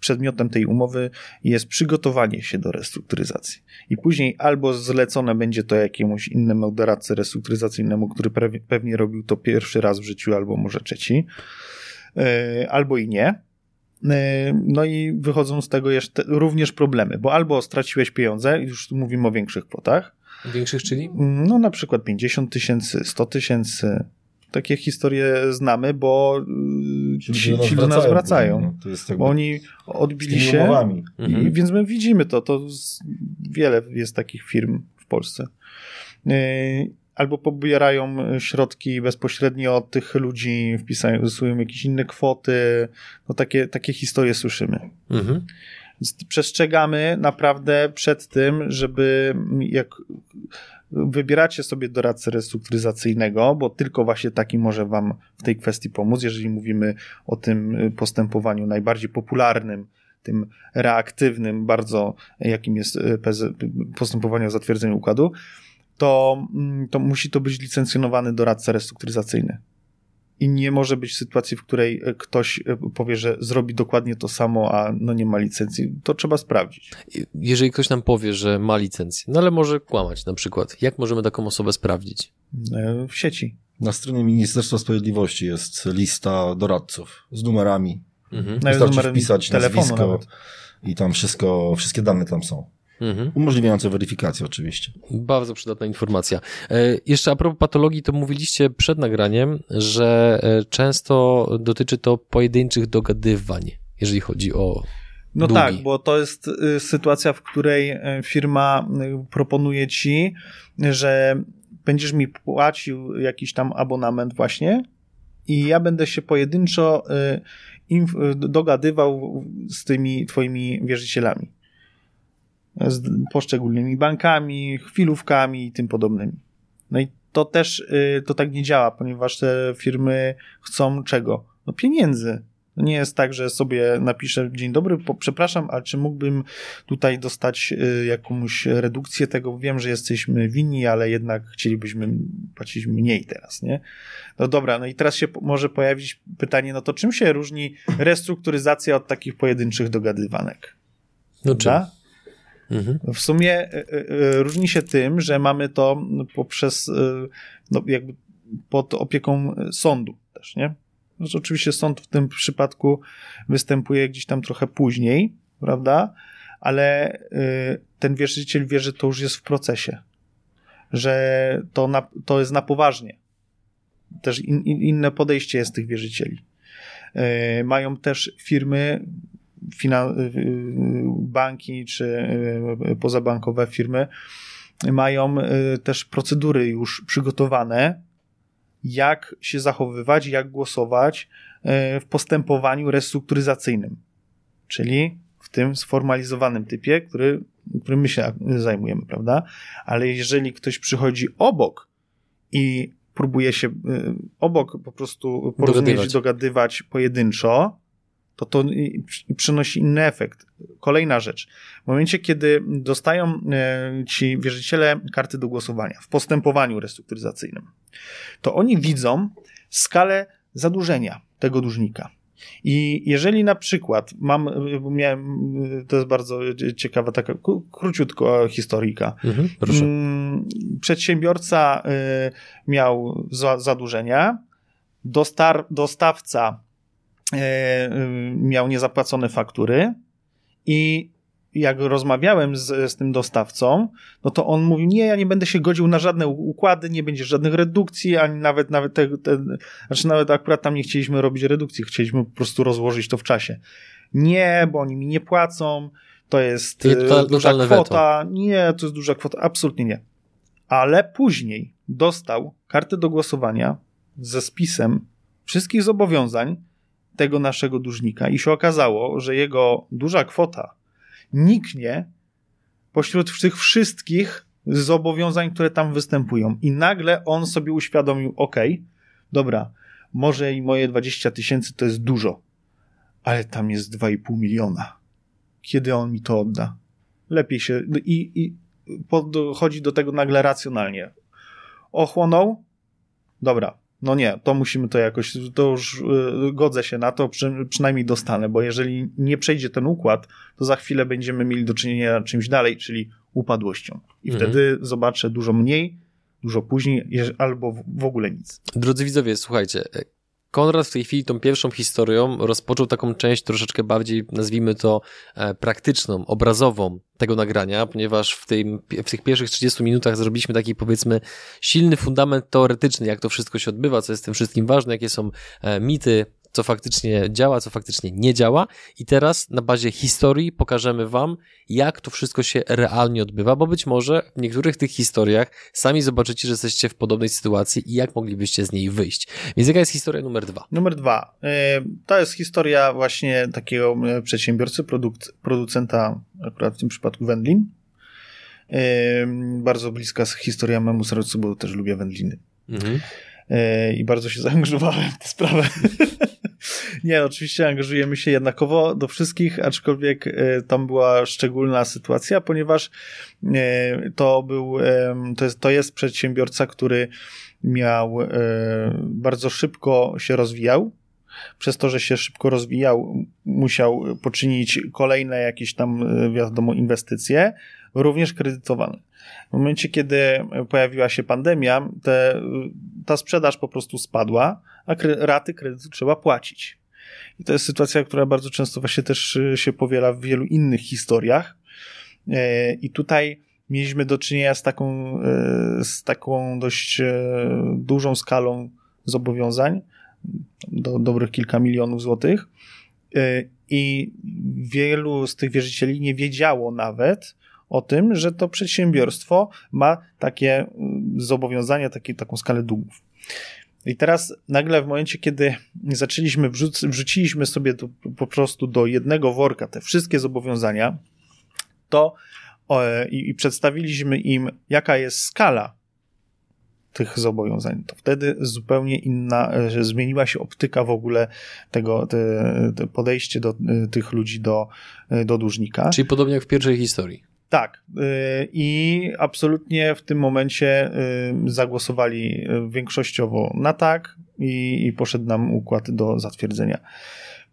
przedmiotem tej umowy jest przygotowanie się do restrukturyzacji. I później albo zlecone będzie to jakiemuś innemu doradcy restrukturyzacyjnemu, który pewnie robił to pierwszy raz w życiu, albo może trzeci, e, albo i nie. E, no i wychodzą z tego jeszcze również problemy, bo albo straciłeś pieniądze, już tu mówimy o większych kwotach. Większych, czyli? No na przykład 50 tysięcy, 100 tysięcy, takie historie znamy, bo y, ci, ci, ci do nas wracają. No, to jest bo oni odbili się, mhm. i, więc my widzimy to. To wiele jest takich firm w Polsce. Y, albo pobierają środki bezpośrednio od tych ludzi, wpisują jakieś inne kwoty. No takie, takie historie słyszymy. Mhm. Przestrzegamy naprawdę przed tym, żeby jak wybieracie sobie doradcę restrukturyzacyjnego, bo tylko właśnie taki może Wam w tej kwestii pomóc, jeżeli mówimy o tym postępowaniu najbardziej popularnym, tym reaktywnym, bardzo jakim jest e, postępowanie o zatwierdzeniu układu, to, mm, to musi to być licencjonowany doradca restrukturyzacyjny i nie może być sytuacji, w której e, ktoś e, powie, że zrobi dokładnie to samo, a no nie ma licencji. To trzeba sprawdzić. Jeżeli ktoś nam powie, że ma licencję, no ale może kłamać na przykład, jak możemy taką osobę sprawdzić? E, w sieci. Na stronie Ministerstwa Sprawiedliwości jest lista doradców z numerami. Mhm. No Wystarczy wpisać nazwisko nawet. i tam wszystko, wszystkie dane tam są. Mhm. Umożliwiające weryfikację oczywiście. Bardzo przydatna informacja. E, jeszcze a propos patologii, to mówiliście przed nagraniem, że e, często dotyczy to pojedynczych dogadywań, jeżeli chodzi o no długi. tak, bo to jest y, sytuacja, w której y, firma y, proponuje ci, że będziesz mi płacił jakiś tam abonament właśnie i ja będę się pojedynczo dogadywał z tymi twoimi wierzycielami z poszczególnymi bankami, chwilówkami i tym podobnymi. No i to też y, to tak nie działa, ponieważ te firmy chcą czego? No pieniędzy. Nie jest tak, że sobie napiszę dzień dobry, po, przepraszam, ale czy mógłbym tutaj dostać y, jakąś redukcję tego? Wiem, że jesteśmy winni, ale jednak chcielibyśmy płacić mniej teraz, nie? No dobra, no i teraz się może pojawić pytanie, no to czym się różni restrukturyzacja od takich pojedynczych dogadywanek? No czym? Mhm. W sumie y, y, różni się tym, że mamy to poprzez, no jakby pod opieką sądu też, nie? No, oczywiście sąd w tym przypadku występuje gdzieś tam trochę później, prawda? Ale ten wierzyciel wie, że to już jest w procesie, że to, na, to jest na poważnie. Też in, in, inne podejście jest tych wierzycieli. Mają też firmy, banki czy pozabankowe firmy, mają też procedury już przygotowane, jak się zachowywać, jak głosować w postępowaniu restrukturyzacyjnym, czyli w tym sformalizowanym typie, który, którym my się zajmujemy, prawda? Ale jeżeli ktoś przychodzi obok i próbuje się obok po prostu porozumieć, dogadywać, dogadywać pojedynczo, to to przynosi inny efekt. Kolejna rzecz. W momencie, kiedy dostają e, ci wierzyciele karty do głosowania w postępowaniu restrukturyzacyjnym, to oni widzą skalę zadłużenia tego dłużnika. I jeżeli na przykład mam, miałem, to jest bardzo ciekawa taka króciutko historyjka. Mhm, proszę. Mm, przedsiębiorca miał zadłużenia, dostar, dostawca E, miał niezapłacone faktury i jak rozmawiałem z, z tym dostawcą, no to on mówił, nie, ja nie będę się godził na żadne układy, nie będzie żadnych redukcji, ani nawet, nawet te, te, znaczy nawet akurat tam nie chcieliśmy robić redukcji, chcieliśmy po prostu rozłożyć to w czasie. Nie, bo oni mi nie płacą, to jest to, duża kwota. Weto. Nie, to jest duża kwota, absolutnie nie. Ale później dostał kartę do głosowania ze spisem wszystkich zobowiązań, tego naszego dłużnika i się okazało, że jego duża kwota niknie pośród tych wszystkich zobowiązań, które tam występują. I nagle on sobie uświadomił, ok, dobra, może i moje 20 tysięcy to jest dużo, ale tam jest 2,5 miliona. Kiedy on mi to odda? Lepiej się... I, i podchodzi do tego nagle racjonalnie. Ochłonął? Dobra, no nie, to musimy to jakoś, to już y, godzę się na to, przy, przynajmniej dostanę, bo jeżeli nie przejdzie ten układ, to za chwilę będziemy mieli do czynienia czymś dalej, czyli upadłością. I mhm. wtedy zobaczę dużo mniej, dużo później, albo w ogóle nic. Drodzy widzowie, słuchajcie, Konrad w tej chwili tą pierwszą historią rozpoczął taką część troszeczkę bardziej, nazwijmy to, e, praktyczną, obrazową tego nagrania, ponieważ w, tym, w tych pierwszych 30 minutach zrobiliśmy taki, powiedzmy, silny fundament teoretyczny, jak to wszystko się odbywa, co jest tym wszystkim ważne, jakie są e, mity, co faktycznie działa, co faktycznie nie działa. I teraz na bazie historii pokażemy Wam, jak to wszystko się realnie odbywa, bo być może w niektórych tych historiach sami zobaczycie, że jesteście w podobnej sytuacji i jak moglibyście z niej wyjść. Więc jaka jest historia numer dwa? Numer dwa. E, to jest historia właśnie takiego e, przedsiębiorcy, producenta, akurat w tym przypadku wędlin. E, bardzo bliska historia memu sercu, bo też lubię wędliny. Mhm. I bardzo się zaangażowałem w tę sprawę. Nie, oczywiście angażujemy się jednakowo do wszystkich, aczkolwiek e, tam była szczególna sytuacja, ponieważ e, to był, e, to jest, to jest przedsiębiorca, który miał bardzo szybko się rozwijał. Przez to, że się szybko rozwijał, musiał poczynić kolejne jakieś tam, wiadomo, inwestycje, również kredytowane. W momencie, kiedy pojawiła się pandemia, te, ta sprzedaż po prostu spadła, a raty kredytu trzeba płacić. I to jest sytuacja, która bardzo często właśnie też y, się powiela w wielu innych historiach. E, I tutaj mieliśmy do czynienia z taką, e, z taką dość e, dużą skalą zobowiązań, do dobrych kilka milionów złotych. I wielu z tych wierzycieli nie wiedziało nawet o tym, że to przedsiębiorstwo ma takie mm, zobowiązania, takie, taką skalę długów. I teraz nagle w momencie, kiedy zaczęliśmy, wrzuc, wrzuciliśmy sobie to po prostu do jednego worka te wszystkie zobowiązania, to o, i, i przedstawiliśmy im, jaka jest skala tych zobowiązań. To wtedy zupełnie inna, e, zmieniła się optyka w ogóle tego, te, te podejście do e, tych ludzi do, e, do dłużnika. Czyli podobnie jak w pierwszej historii. Tak. I absolutnie w tym momencie zagłosowali większościowo na tak i, i poszedł nam układ do zatwierdzenia.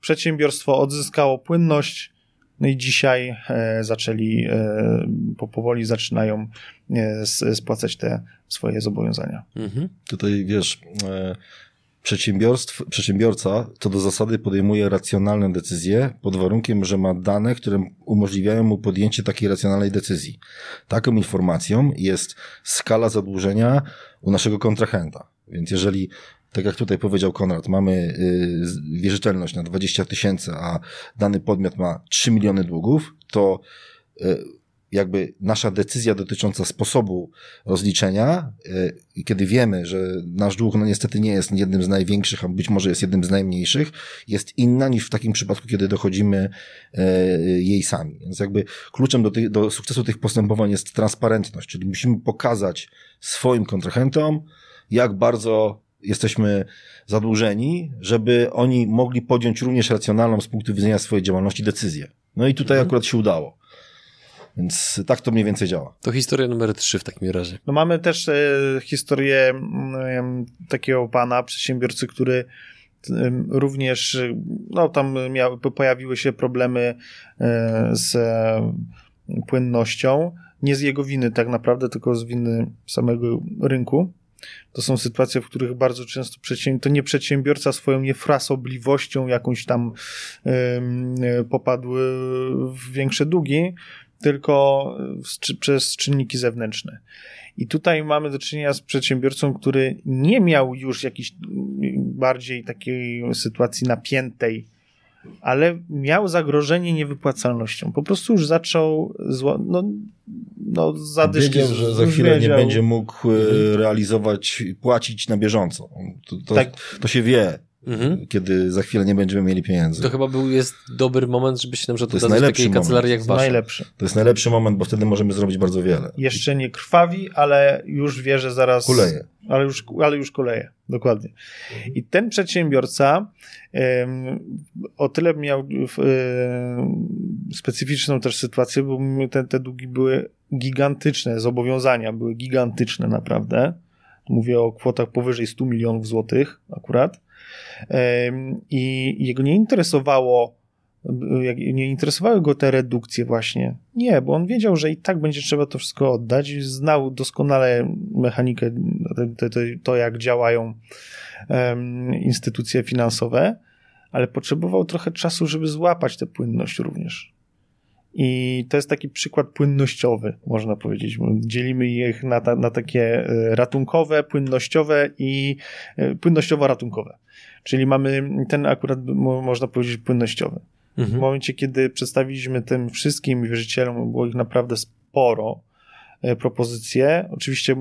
Przedsiębiorstwo odzyskało płynność, no i dzisiaj e, zaczęli, e, powoli zaczynają e, spłacać te swoje zobowiązania. Mhm. Tutaj wiesz, przedsiębiorstw, przedsiębiorca co do zasady podejmuje racjonalne decyzje pod warunkiem, że ma dane, które umożliwiają mu podjęcie takiej racjonalnej decyzji. Taką informacją jest skala zadłużenia u naszego kontrahenta. Więc jeżeli tak jak tutaj powiedział Konrad, mamy y, wierzytelność na 20 tysięcy, a dany podmiot ma 3 miliony długów, to y, jakby nasza decyzja dotycząca sposobu rozliczenia, y, kiedy wiemy, że nasz dług no niestety nie jest jednym z największych, a być może jest jednym z najmniejszych, jest inna niż w takim przypadku, kiedy dochodzimy jej sami. Więc jakby kluczem do, tych, do sukcesu tych postępowań jest transparentność, czyli musimy pokazać swoim kontrahentom, jak bardzo jesteśmy zadłużeni, żeby oni mogli podjąć również racjonalną z punktu widzenia swojej działalności decyzję. No i tutaj mhm. akurat się udało. Więc tak to mniej więcej działa. To historia numer trzy w takim razie. No mamy też e, historię e, takiego pana, przedsiębiorcy, który e, również, no tam miał, pojawiły się problemy e, z płynnością. Nie z jego winy tak naprawdę, tylko z winy samego rynku. To są sytuacje, w których bardzo często to nie przedsiębiorca swoją niefrasobliwością jakąś tam yy, popadł w większe długi, tylko przez czynniki zewnętrzne. I tutaj mamy do czynienia z przedsiębiorcą, który nie miał już jakiejś bardziej takiej sytuacji napiętej ale miał zagrożenie niewypłacalnością. Po prostu już zaczął zło, no, no zadyszki. Wiedział, że za chwilę wiedział. nie będzie mógł e, realizować, płacić na bieżąco. To, to, tak. to się wie. Mhm. kiedy za chwilę nie będziemy mieli pieniędzy. To chyba był, jest dobry moment, żeby się na przykład to jest takiej kancelarii jak wasza. Najlepszy. To jest najlepszy moment, bo wtedy możemy zrobić bardzo wiele. Jeszcze nie krwawi, ale już wie, że zaraz... Kuleje. Ale już, ale już kuleje, dokładnie. I ten przedsiębiorca o tyle miał um, specyficzną też sytuację, bo te, te długi były gigantyczne, zobowiązania były gigantyczne naprawdę. Mówię o kwotach powyżej 100 milionów złotych akurat i jego nie interesowało, nie interesowały go te redukcje właśnie. Nie, bo on wiedział, że i tak będzie trzeba to wszystko oddać. Znał doskonale mechanikę, to, to, jak działają instytucje finansowe, ale potrzebował trochę czasu, żeby złapać tę płynność również. I to jest taki przykład płynnościowy, można powiedzieć. Dzielimy ich na, ta, na takie e, ratunkowe, płynnościowe i e, płynnościowo-ratunkowe. Czyli mamy ten akurat, można powiedzieć, płynnościowy. Mhm. W momencie, kiedy przedstawiliśmy tym wszystkim wierzycielom, było ich naprawdę sporo, e, propozycje. Oczywiście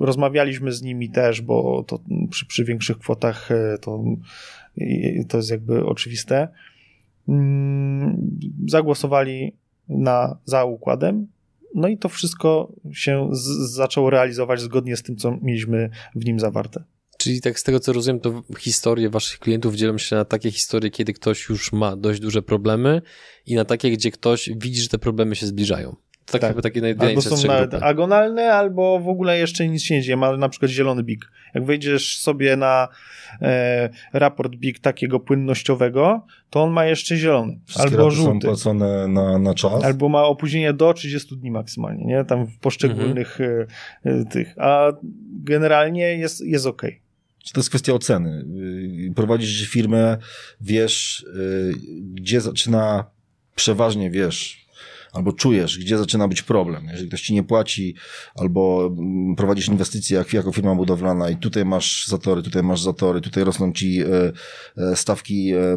rozmawialiśmy z nimi też, bo to przy, przy większych kwotach to, to jest jakby oczywiste. Mm, zagłosowali na, za układem. No i to wszystko się z, zaczęło realizować zgodnie z tym, co mieliśmy w nim zawarte. Czyli tak z tego co rozumiem, to historie waszych klientów dzielą się na takie historie, kiedy ktoś już ma dość duże problemy i na takie, gdzie ktoś widzi, że te problemy się zbliżają. Tak, tak. Chyba takie albo są nawet agonalne, albo w ogóle jeszcze nic się nie dzieje. Ma na przykład zielony big. Jak wejdziesz sobie na e, raport big takiego płynnościowego, to on ma jeszcze zielony. Wszystkie albo żółty. są płacone na, na czas. Albo ma opóźnienie do 30 dni maksymalnie, nie? Tam w poszczególnych mhm. e, tych. A generalnie jest, jest ok. To jest kwestia oceny. Y, prowadzisz firmę, wiesz, y, gdzie zaczyna przeważnie wiesz, albo czujesz, gdzie zaczyna być problem. Jeżeli ktoś ci nie płaci, albo mm, prowadzisz inwestycje jak, jako firma budowlana i tutaj masz zatory, tutaj masz zatory, tutaj rosną ci e, e, stawki, e,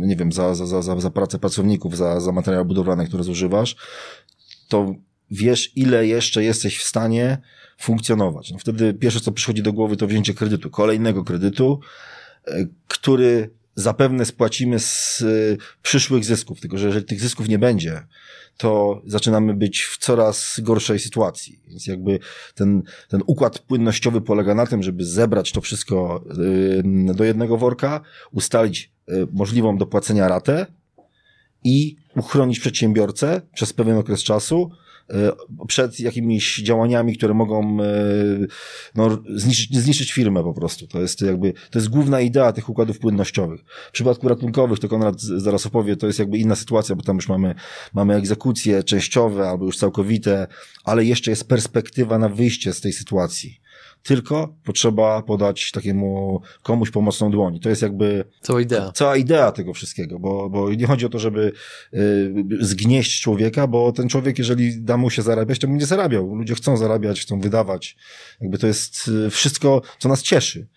nie wiem, za, za, za, za pracę pracowników, za, za materiały budowlane, które zużywasz, to wiesz, ile jeszcze jesteś w stanie funkcjonować. No wtedy pierwsze, co przychodzi do głowy, to wzięcie kredytu, kolejnego kredytu, który zapewne spłacimy z y, przyszłych zysków, tylko że jeżeli tych zysków nie będzie, to zaczynamy być w coraz gorszej sytuacji. Więc jakby ten, ten układ płynnościowy polega na tym, żeby zebrać to wszystko y, do jednego worka, ustalić y, możliwą do płacenia ratę i uchronić przedsiębiorcę przez pewien okres czasu, przed jakimiś działaniami, które mogą e, no, zniszczyć, zniszczyć firmę po prostu. To jest jakby, to jest główna idea tych układów płynnościowych. W przypadku ratunkowych, to Konrad zaraz opowie, to jest jakby inna sytuacja, bo tam już mamy, mamy egzekucje częściowe albo już całkowite, ale jeszcze jest perspektywa na wyjście z tej sytuacji tylko potrzeba podać takiemu komuś pomocną dłoni. To jest jakby cała idea, cała idea tego wszystkiego, bo, bo nie chodzi o to, żeby y, zgnieść człowieka, bo ten człowiek, jeżeli da mu się zarabiać, to będzie zarabiał. Ludzie chcą zarabiać, chcą wydawać. Jakby to jest y, wszystko, co nas cieszy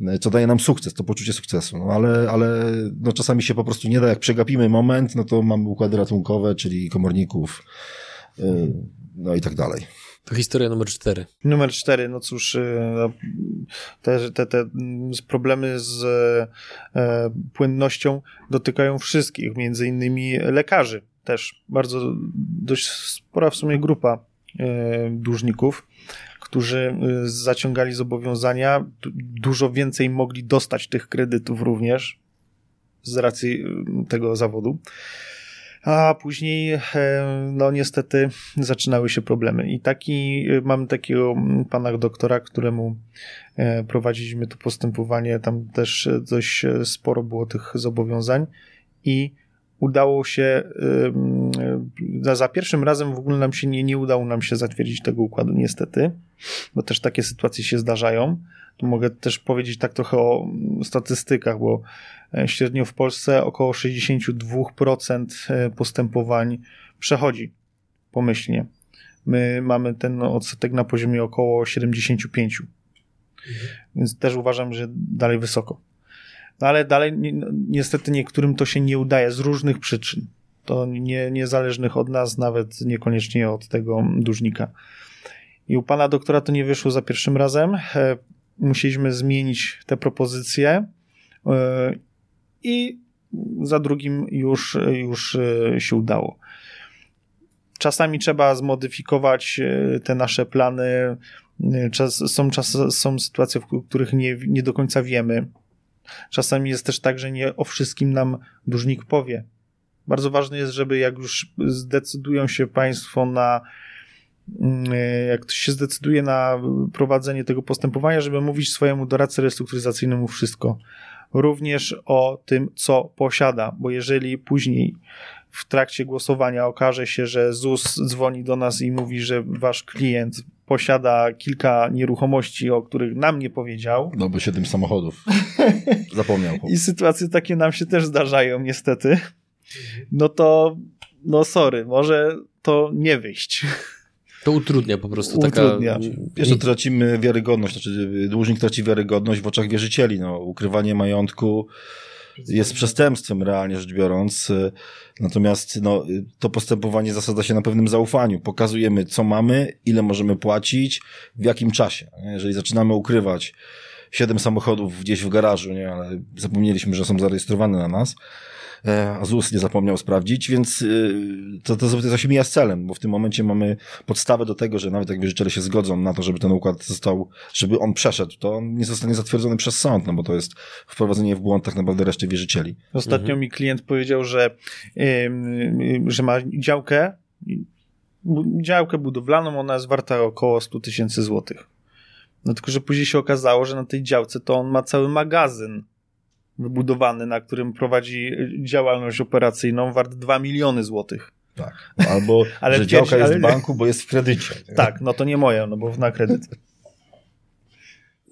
y, co daje nam sukces, to poczucie sukcesu. No ale, ale no czasami się po prostu nie da, jak przegapimy moment, no to mamy układy ratunkowe, czyli komorników, y, no i tak dalej. To historia numer cztery. Numer cztery, no cóż, y, no, te, te, te problemy z e, płynnością dotykają wszystkich, między innymi lekarzy też. Bardzo dość spora w sumie grupa e, dłużników, którzy y, zaciągali zobowiązania, dużo więcej mogli dostać tych kredytów również z racji y, tego zawodu a później, e, no niestety, zaczynały się problemy. I taki, e, mamy takiego pana doktora, któremu e, prowadziliśmy to postępowanie, tam też dość sporo było tych zobowiązań i udało się, za pierwszym razem w ogóle nam się nie, nie udało nam się zatwierdzić tego układu, niestety, bo też takie sytuacje się zdarzają. Tu mogę też powiedzieć tak trochę o statystykach, bo średnio w Polsce około 62% e, postępowań przechodzi pomyślnie. My mamy ten odsetek na poziomie około 75%. Mhm. Więc też uważam, że dalej wysoko. No ale dalej ni niestety niektórym to się nie udaje z różnych przyczyn. To nie, niezależnych od nas, nawet niekoniecznie od tego dłużnika. I u pana doktora to nie wyszło za pierwszym razem. E, musieliśmy zmienić te propozycje i za drugim już, już e, się udało. Czasami trzeba zmodyfikować e, te nasze plany. E, czas, są, czas, są sytuacje, w których nie, nie do końca wiemy. Czasami jest też tak, że nie o wszystkim nam dłużnik powie. Bardzo ważne jest, żeby jak już zdecydują się Państwo na, mm, jak ktoś się zdecyduje na prowadzenie tego postępowania, żeby mówić swojemu doradcy restrukturyzacyjnemu wszystko również o tym, co posiada, bo jeżeli później w trakcie głosowania okaże się, że ZUS dzwoni do nas i mówi, że wasz klient posiada kilka nieruchomości, o których nam nie powiedział. No bo siedem samochodów. Zapomniał. I sytuacje takie nam się też zdarzają, niestety. No to, no sorry, może to nie wyjść. To utrudnia po prostu. Utrudnia. Taka... Jeszcze tracimy wiarygodność, znaczy dłużnik traci wiarygodność w oczach wierzycieli. No, ukrywanie majątku jest przestępstwem realnie rzecz biorąc. Natomiast no, to postępowanie zasada się na pewnym zaufaniu. Pokazujemy, co mamy, ile możemy płacić, w jakim czasie. Jeżeli zaczynamy ukrywać siedem samochodów gdzieś w garażu, nie, ale zapomnieliśmy, że są zarejestrowane na nas, E, a ZUS nie zapomniał sprawdzić, więc y, to, to, to się mija z celem, bo w tym momencie mamy podstawę do tego, że nawet jak wierzyciele się zgodzą na to, żeby ten układ został, żeby on przeszedł, to on nie zostanie zatwierdzony przez sąd, no bo to jest wprowadzenie w błąd tak naprawdę reszty wierzycieli. Ostatnio mhm. mi klient powiedział, że, yy, że ma działkę, działkę budowlaną, ona jest warta około 100 tysięcy złotych. No tylko, że później się okazało, że na tej działce to on ma cały magazyn wybudowany, na którym prowadzi działalność operacyjną wart 2 miliony złotych. Tak. No, albo, ale że działka jest w banku, bo jest w kredycie. Tak, no to nie moja, no bo na kredyt.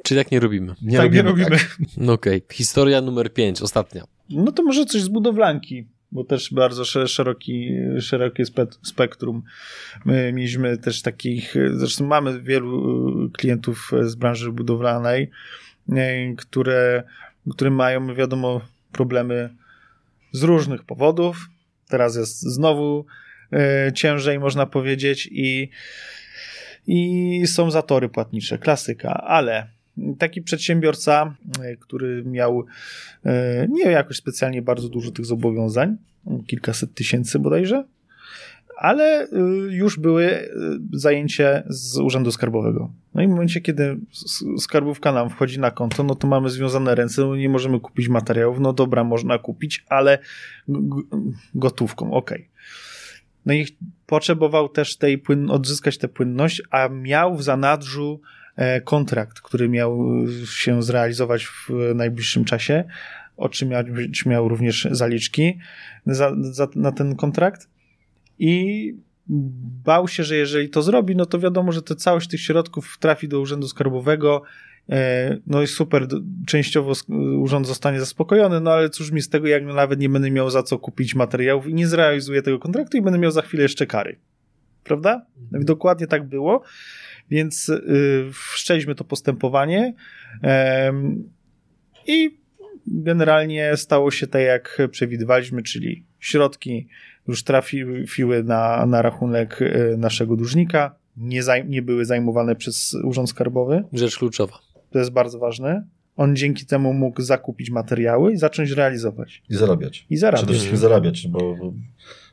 Czy tak nie robimy? Nie tak robimy, nie robimy. Tak. No okej. Okay. Historia numer 5, ostatnia. No to może coś z budowlanki, bo też bardzo szeroki, szerokie spektrum. My mieliśmy też takich, zresztą mamy wielu klientów z branży budowlanej, które które mają, wiadomo, problemy z różnych powodów. Teraz jest znowu ciężej, można powiedzieć, i, i są zatory płatnicze, klasyka, ale taki przedsiębiorca, e, który miał e, nie jakoś specjalnie bardzo dużo tych zobowiązań, kilkaset tysięcy bodajże, ale już były zajęcie z Urzędu Skarbowego. No i w momencie, kiedy skarbówka nam wchodzi na konto, no to mamy związane ręce, no nie możemy kupić materiałów, no dobra, można kupić, ale gotówką, ok. No i potrzebował też tej płyn odzyskać tę płynność, a miał w zanadrzu e, kontrakt, który miał się zrealizować w najbliższym czasie, otrzymać miał również zaliczki za, za, na ten kontrakt i bał się, że jeżeli to zrobi, no to wiadomo, że to całość tych środków trafi do Urzędu Skarbowego E, no i super, częściowo urząd zostanie zaspokojony, no ale cóż mi z tego, jak nawet nie będę miał za co kupić materiałów i nie zrealizuję tego kontraktu i będę miał za chwilę jeszcze kary. Prawda? I dokładnie tak było, więc yy, wszczęliśmy to postępowanie yy, i generalnie stało się tak, jak przewidywaliśmy, czyli środki już trafiły na, na rachunek y, naszego dłużnika, nie, zaj- nie były zajmowane przez Urząd Skarbowy. Rzecz kluczowa to jest bardzo ważne. On dzięki temu mógł zakupić materiały i zacząć realizować. I zarabiać. I zarabiać. Przede wszystkim zarabiać, bo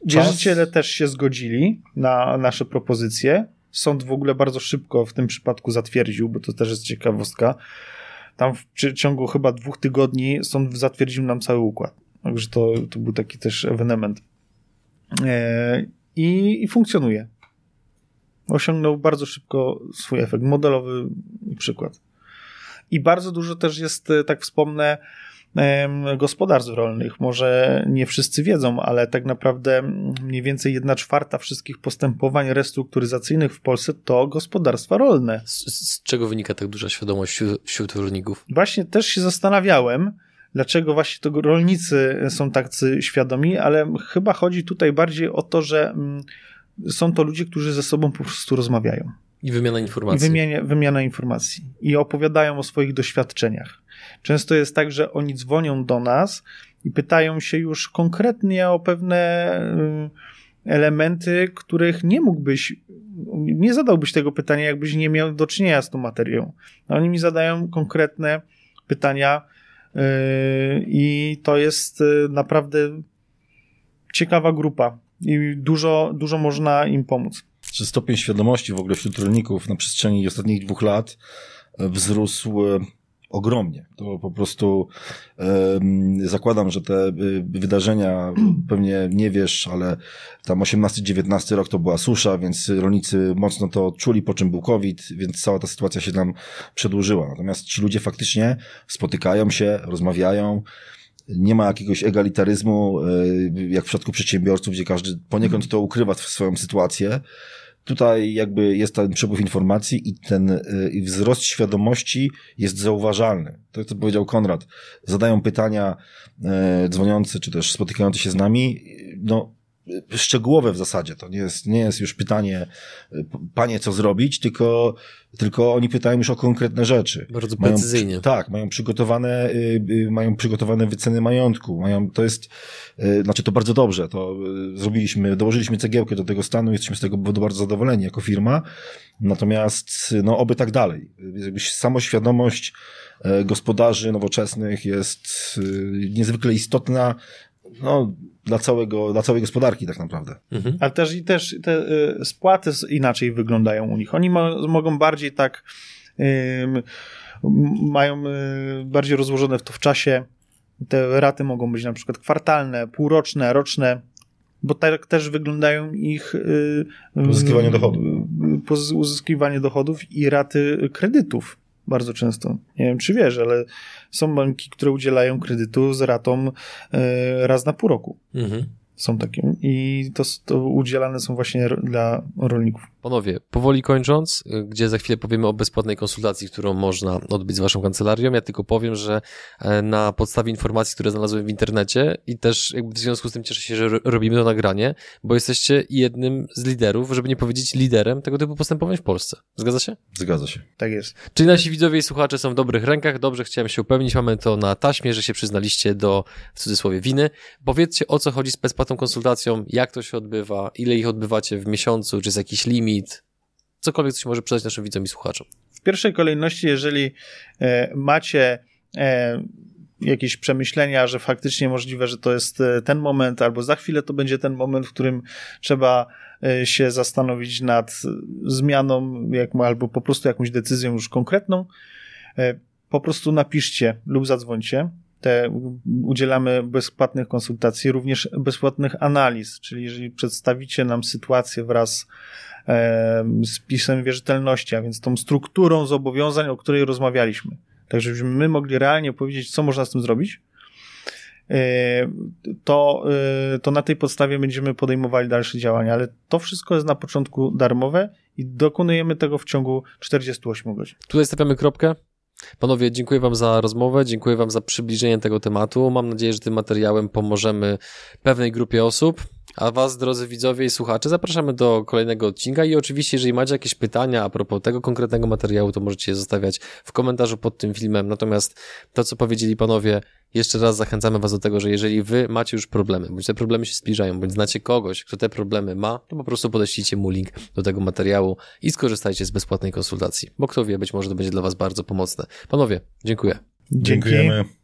czas... Wierzyciele też się zgodzili na nasze propozycje. Sąd w ogóle bardzo szybko w tym przypadku zatwierdził, bo to też jest ciekawostka. Tam w ciągu chyba dwóch tygodni sąd zatwierdził nam cały układ. Także to, to był taki też ewenement. E, i, I funkcjonuje. Osiągnął bardzo szybko swój efekt. Modelowy przykład. I bardzo dużo też jest, e, tak wspomnę, gospodarstw rolnych. Może nie wszyscy wiedzą, ale tak naprawdę mniej więcej jedna czwarta wszystkich postępowań restrukturyzacyjnych w Polsce to gospodarstwa rolne. Z, z czego wynika tak duża świadomość wśród, wśród rolników? Właśnie też się zastanawiałem, dlaczego właśnie to rolnicy są tacy świadomi, ale chyba chodzi tutaj bardziej o to, że mm, są to ludzie, którzy ze sobą po prostu rozmawiają. I wymiana informacji. I wymiana, wymiana informacji. I opowiadają o swoich doświadczeniach. Często jest tak, że oni dzwonią do nas i pytają się już konkretnie o pewne y, elementy, których nie mógłbyś, nie zadałbyś tego pytania, jakbyś nie miał do czynienia z tą materią. Oni mi zadają konkretne pytania y, i to jest y, naprawdę ciekawa grupa i dużo, dużo można im pomóc czy stopień świadomości w ogóle wśród rolników na przestrzeni ostatnich dwóch lat e, wzrósł e, ogromnie. To po prostu zakładam, że te e, wydarzenia, pewnie nie wiesz, ale tam 18-19 rok to była susza, więc rolnicy mocno to odczuli, po czym był COVID, więc cała ta sytuacja się nam przedłużyła. Natomiast ci ludzie faktycznie spotykają się, rozmawiają, nie ma jakiegoś egalitaryzmu, jak w przypadku przedsiębiorców, gdzie każdy poniekąd to ukrywa swoją sytuację. Tutaj jakby jest ten przepływ informacji i ten y, wzrost świadomości jest zauważalny. To, co powiedział Konrad. Zadają pytania y, dzwoniący, czy też spotykający się z nami, no, szczegółowe w zasadzie. To nie jest, nie jest już pytanie, y, panie, co zrobić, tylko, tylko oni pytają już o konkretne rzeczy. Bardzo mają, precyzyjnie. Tak, mają przygotowane, mają przygotowane wyceny majątku. Mają, to jest, znaczy to bardzo dobrze. To zrobiliśmy, dołożyliśmy cegiełkę do tego stanu, jesteśmy z tego bardzo zadowoleni jako firma. Natomiast, no, oby tak dalej. Samoświadomość gospodarzy nowoczesnych jest niezwykle istotna no, dla, całego, dla całej gospodarki tak naprawdę. Mhm. Ale też i też te y, spłaty inaczej wyglądają u nich. Oni mo mogą bardziej tak y, mają y, bardziej rozłożone w to w czasie. Te raty mogą być na przykład kwartalne, półroczne, roczne, bo tak też wyglądają ich y, uzyskiwanie dochodów. Uzyskiwanie dochodów i raty kredytów bardzo często. Nie wiem, czy wiesz, ale są banki, które udzielają kredytu z ratą e, raz na pół roku. Mhm. Są takie. I to, to udzielane są właśnie dla rolników. Panowie, powoli kończąc, gdzie za chwilę powiemy o bezpłatnej konsultacji, którą można odbyć z waszą kancelarią, ja tylko powiem, że e, na podstawie informacji, które znalazłem w internecie i też jakby w związku z tym cieszę się, że robimy to nagranie, bo jesteście jednym z liderów, żeby nie powiedzieć liderem tego typu postępowań w Polsce. Zgadza się? Zgadza się. Tak jest. Czyli nasi widzowie i słuchacze są w dobrych rękach. Dobrze, chciałem się upewnić. Mamy to na taśmie, że się przyznaliście do, w cudzysłowie, winy. Powiedzcie, o co chodzi z bezpłatną konsultacją, jak to się odbywa, ile ich odbywacie w miesiącu, czy jest jakiś limit, limit, cokolwiek, co się może przydać naszym widzom i słuchaczom. w pierwszej kolejności, jeżeli e, macie e, jakieś przemyślenia, że faktycznie możliwe, że to jest e, ten moment, albo za chwilę to będzie ten moment, w którym trzeba się zastanowić nad zmianą, albo po prostu jakąś decyzją już konkretną, po prostu napiszcie lub zadzwońcie. Te udzielamy bezpłatnych konsultacji, również bezpłatnych analiz, czyli jeżeli przedstawicie nam sytuację wraz z pisem wierzytelności, a więc tą strukturą zobowiązań, o której rozmawialiśmy tak żebyśmy my mogli realnie powiedzieć, co można z tym zrobić, e, to, e, to na tej podstawie będziemy podejmowali dalsze działania, ale to wszystko jest na początku darmowe i dokonujemy tego w ciągu 48 godzin. Tutaj stawiamy kropkę. Panowie, dziękuję Wam za rozmowę, dziękuję Wam za przybliżenie tego tematu. Mam nadzieję, że tym materiałem pomożemy pewnej grupie osób. A Was, drodzy widzowie i słuchacze, zapraszamy do kolejnego odcinka i oczywiście, jeżeli macie jakieś pytania a propos tego konkretnego materiału, to możecie je zostawiać w komentarzu pod tym filmem. Natomiast to, co powiedzieli panowie, jeszcze raz zachęcamy Was do tego, że jeżeli Wy macie już problemy, bądź te problemy się zbliżają, bądź znacie kogoś, kto te problemy ma, to po prostu podeślijcie mu link do tego materiału i skorzystajcie z bezpłatnej konsultacji, bo kto wie, być może to będzie dla Was bardzo pomocne. Panowie, dziękuję. Dziękujemy.